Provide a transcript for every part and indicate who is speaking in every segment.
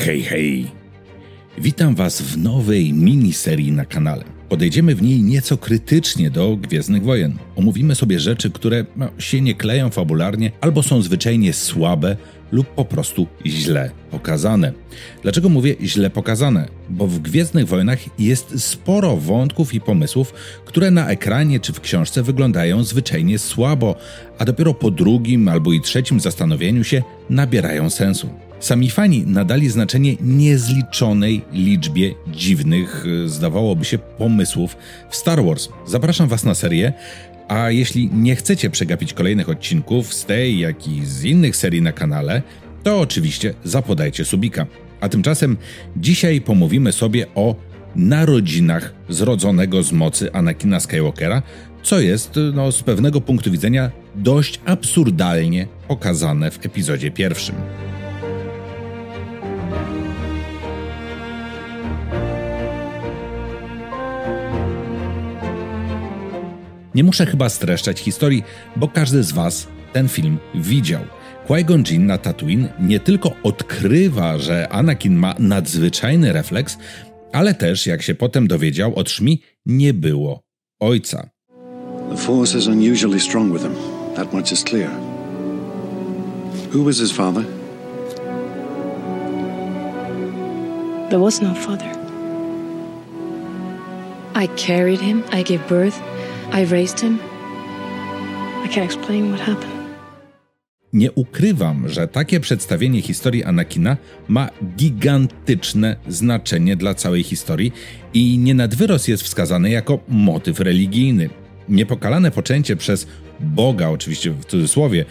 Speaker 1: Hej, hej! Witam Was w nowej miniserii na kanale. Podejdziemy w niej nieco krytycznie do Gwiezdnych Wojen. Omówimy sobie rzeczy, które no, się nie kleją fabularnie albo są zwyczajnie słabe lub po prostu źle pokazane. Dlaczego mówię źle pokazane? Bo w Gwiezdnych Wojnach jest sporo wątków i pomysłów, które na ekranie czy w książce wyglądają zwyczajnie słabo, a dopiero po drugim albo i trzecim zastanowieniu się nabierają sensu. Sami fani nadali znaczenie niezliczonej liczbie dziwnych, zdawałoby się, pomysłów w Star Wars. Zapraszam Was na serię. A jeśli nie chcecie przegapić kolejnych odcinków z tej, jak i z innych serii na kanale, to oczywiście zapodajcie subika. A tymczasem dzisiaj pomówimy sobie o narodzinach zrodzonego z mocy Anakina Skywalkera, co jest no, z pewnego punktu widzenia dość absurdalnie pokazane w epizodzie pierwszym. Nie muszę chyba streszczać historii, bo każdy z Was ten film widział. Qui-Gon Jinn na Tatooine nie tylko odkrywa, że Anakin ma nadzwyczajny refleks, ale też, jak się potem dowiedział od Szmi, nie było ojca. The force is unusually strong with him. That much is clear. Who was his father?
Speaker 2: There was no father. I carried him, I gave birth, I raised him. I can't explain what happened.
Speaker 1: Nie ukrywam, że takie przedstawienie historii Anakina ma gigantyczne znaczenie dla całej historii i nie nad wyrost jest wskazane jako motyw religijny. Niepokalane poczęcie przez Boga, oczywiście w cudzysłowie,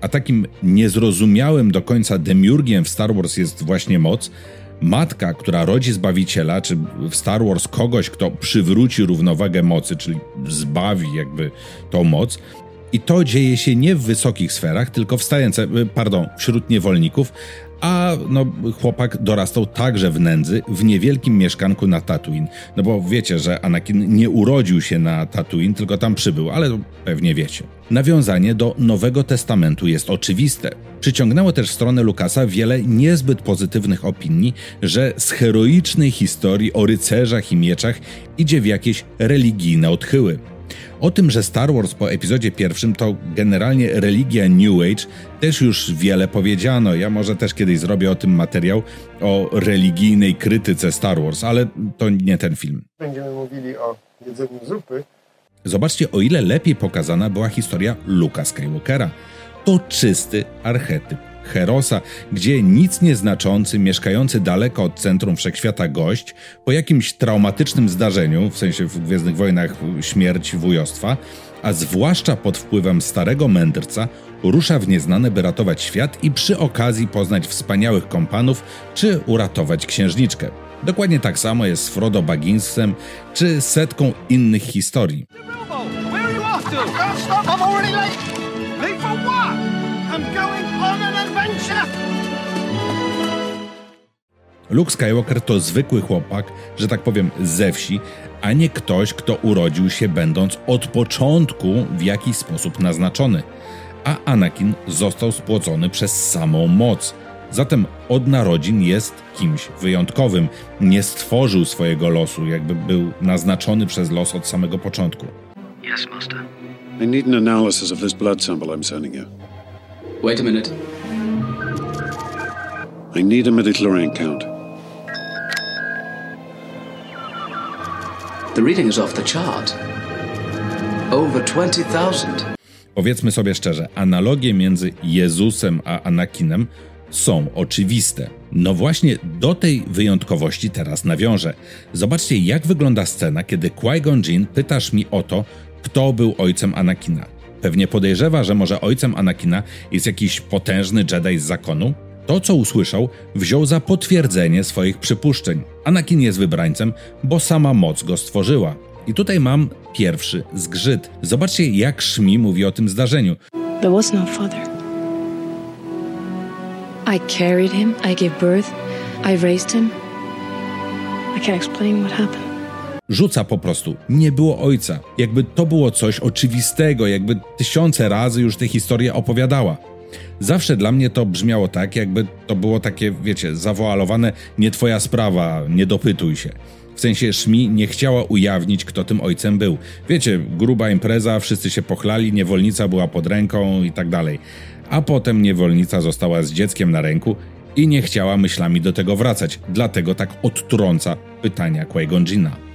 Speaker 1: a takim niezrozumiałym do końca demiurgiem w Star Wars jest właśnie moc, matka, która rodzi Zbawiciela, czy w Star Wars kogoś, kto przywróci równowagę mocy, czyli zbawi jakby tą moc. I to dzieje się nie w wysokich sferach, tylko w stające, pardon, wśród niewolników, a no, chłopak dorastał także w nędzy, w niewielkim mieszkanku na Tatooine. No bo wiecie, że Anakin nie urodził się na Tatooine, tylko tam przybył, ale pewnie wiecie. Nawiązanie do Nowego Testamentu jest oczywiste. Przyciągnęło też w stronę Lukasa wiele niezbyt pozytywnych opinii, że z heroicznej historii o rycerzach i mieczach idzie w jakieś religijne odchyły. O tym, że Star Wars po epizodzie pierwszym to generalnie religia New Age, też już wiele powiedziano. Ja może też kiedyś zrobię o tym materiał, o religijnej krytyce Star Wars, ale to nie ten film.
Speaker 3: Będziemy mówili o jedzeniu zupy.
Speaker 1: Zobaczcie, o ile lepiej pokazana była historia Luka Skywalkera. To czysty archetyp Herosa, gdzie nic nieznaczący, mieszkający daleko od centrum wszechświata gość, po jakimś traumatycznym zdarzeniu, w sensie w Gwiezdnych Wojnach śmierć wujostwa, a zwłaszcza pod wpływem starego mędrca, rusza w nieznane, by ratować świat i przy okazji poznać wspaniałych kompanów czy uratować księżniczkę. Dokładnie tak samo jest z Frodo Bagginsem czy setką innych historii. Luke Skywalker to zwykły chłopak, że tak powiem, ze wsi, a nie ktoś, kto urodził się będąc od początku w jakiś sposób naznaczony. A Anakin został spłocony przez samą moc. Zatem od narodzin jest kimś wyjątkowym. Nie stworzył swojego losu, jakby był naznaczony przez los od samego początku. Yes, master. I need an analysis of this blood sample I'm sending you.
Speaker 4: Wait a minute.
Speaker 1: I need a midichlorian count.
Speaker 4: The reading is off the chart. Over 20,000.
Speaker 1: Powiedzmy sobie szczerze, analogie między Jezusem a Anakinem są oczywiste. No właśnie do tej wyjątkowości teraz nawiążę. Zobaczcie, jak wygląda scena, kiedy Qui-Gon Jinn pytasz mi o to, kto był ojcem Anakina. Pewnie podejrzewa, że może ojcem Anakina jest jakiś potężny Jedi z zakonu, to, co usłyszał, wziął za potwierdzenie swoich przypuszczeń. Anakin jest wybrańcem, bo sama moc go stworzyła. I tutaj mam pierwszy zgrzyt. Zobaczcie, jak Szmi mówi o tym zdarzeniu.
Speaker 2: There was no father. I carried him, I gave birth, I raised him. I can't explain what happened.
Speaker 1: Rzuca po prostu. Nie było ojca. Jakby to było coś oczywistego, jakby tysiące razy już tę historię opowiadała. Zawsze dla mnie to brzmiało tak, jakby to było takie, wiecie, zawoalowane nie twoja sprawa, nie dopytuj się. W sensie Szmi nie chciała ujawnić, kto tym ojcem był. Wiecie, gruba impreza, wszyscy się pochlali, niewolnica była pod ręką i tak dalej. A potem niewolnica została z dzieckiem na ręku i nie chciała myślami do tego wracać, dlatego tak odtrąca pytania Qui-Gon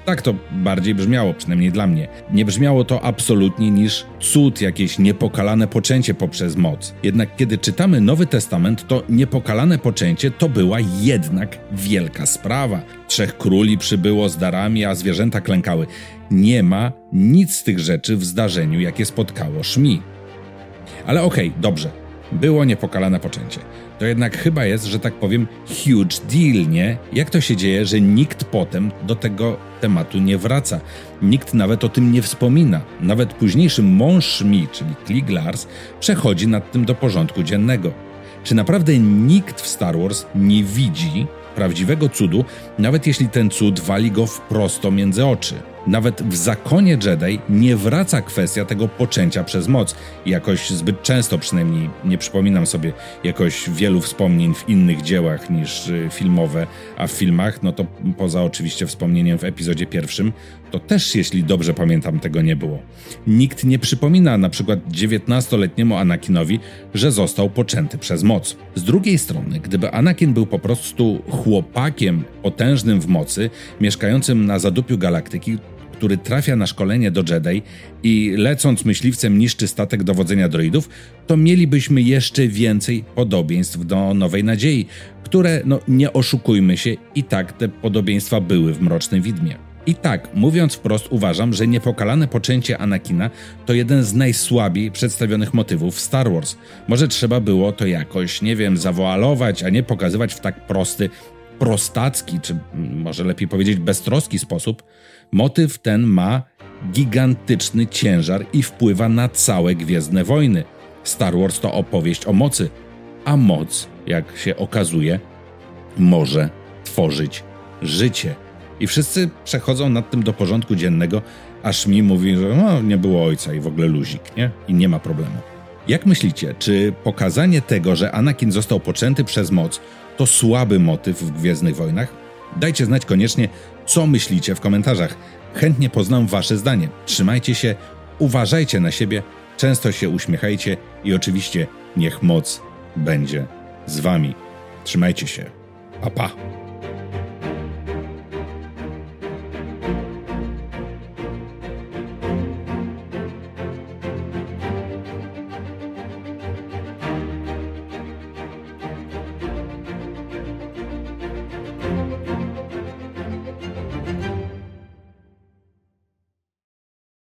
Speaker 1: tak to bardziej brzmiało, przynajmniej dla mnie. Nie brzmiało to absolutnie niż cud, jakieś niepokalane poczęcie poprzez moc. Jednak kiedy czytamy Nowy Testament, to niepokalane poczęcie to była jednak wielka sprawa. Trzech króli przybyło z darami, a zwierzęta klękały. Nie ma nic z tych rzeczy w zdarzeniu, jakie spotkało Szmi. Ale okej, okay, dobrze. Było niepokalane poczęcie to jednak chyba jest, że tak powiem, huge deal, nie? Jak to się dzieje, że nikt potem do tego tematu nie wraca? Nikt nawet o tym nie wspomina. Nawet późniejszy mąż mi, czyli Kliglars, przechodzi nad tym do porządku dziennego. Czy naprawdę nikt w Star Wars nie widzi prawdziwego cudu, nawet jeśli ten cud wali go wprost między oczy? Nawet w zakonie Jedi nie wraca kwestia tego poczęcia przez moc. Jakoś zbyt często przynajmniej nie przypominam sobie jakoś wielu wspomnień w innych dziełach niż y, filmowe, a w filmach, no to poza oczywiście wspomnieniem w epizodzie pierwszym, to też, jeśli dobrze pamiętam, tego nie było. Nikt nie przypomina na przykład 19-letniemu Anakinowi, że został poczęty przez moc. Z drugiej strony, gdyby Anakin był po prostu chłopakiem potężnym w mocy, mieszkającym na zadupiu galaktyki, który trafia na szkolenie do Jedi i lecąc myśliwcem niszczy statek dowodzenia droidów, to mielibyśmy jeszcze więcej podobieństw do Nowej Nadziei, które, no nie oszukujmy się, i tak te podobieństwa były w Mrocznym Widmie. I tak, mówiąc wprost, uważam, że niepokalane poczęcie Anakina to jeden z najsłabiej przedstawionych motywów w Star Wars. Może trzeba było to jakoś, nie wiem, zawoalować, a nie pokazywać w tak prosty, prostacki, czy może lepiej powiedzieć beztroski sposób, motyw ten ma gigantyczny ciężar i wpływa na całe Gwiezdne Wojny. Star Wars to opowieść o mocy, a moc, jak się okazuje, może tworzyć życie. I wszyscy przechodzą nad tym do porządku dziennego, aż mi mówi, że no, nie było ojca i w ogóle luzik, nie? I nie ma problemu. Jak myślicie, czy pokazanie tego, że Anakin został poczęty przez moc, to słaby motyw w Gwiezdnych Wojnach? Dajcie znać koniecznie, co myślicie w komentarzach. Chętnie poznam Wasze zdanie. Trzymajcie się, uważajcie na siebie, często się uśmiechajcie i oczywiście niech moc będzie z Wami. Trzymajcie się. Pa, pa.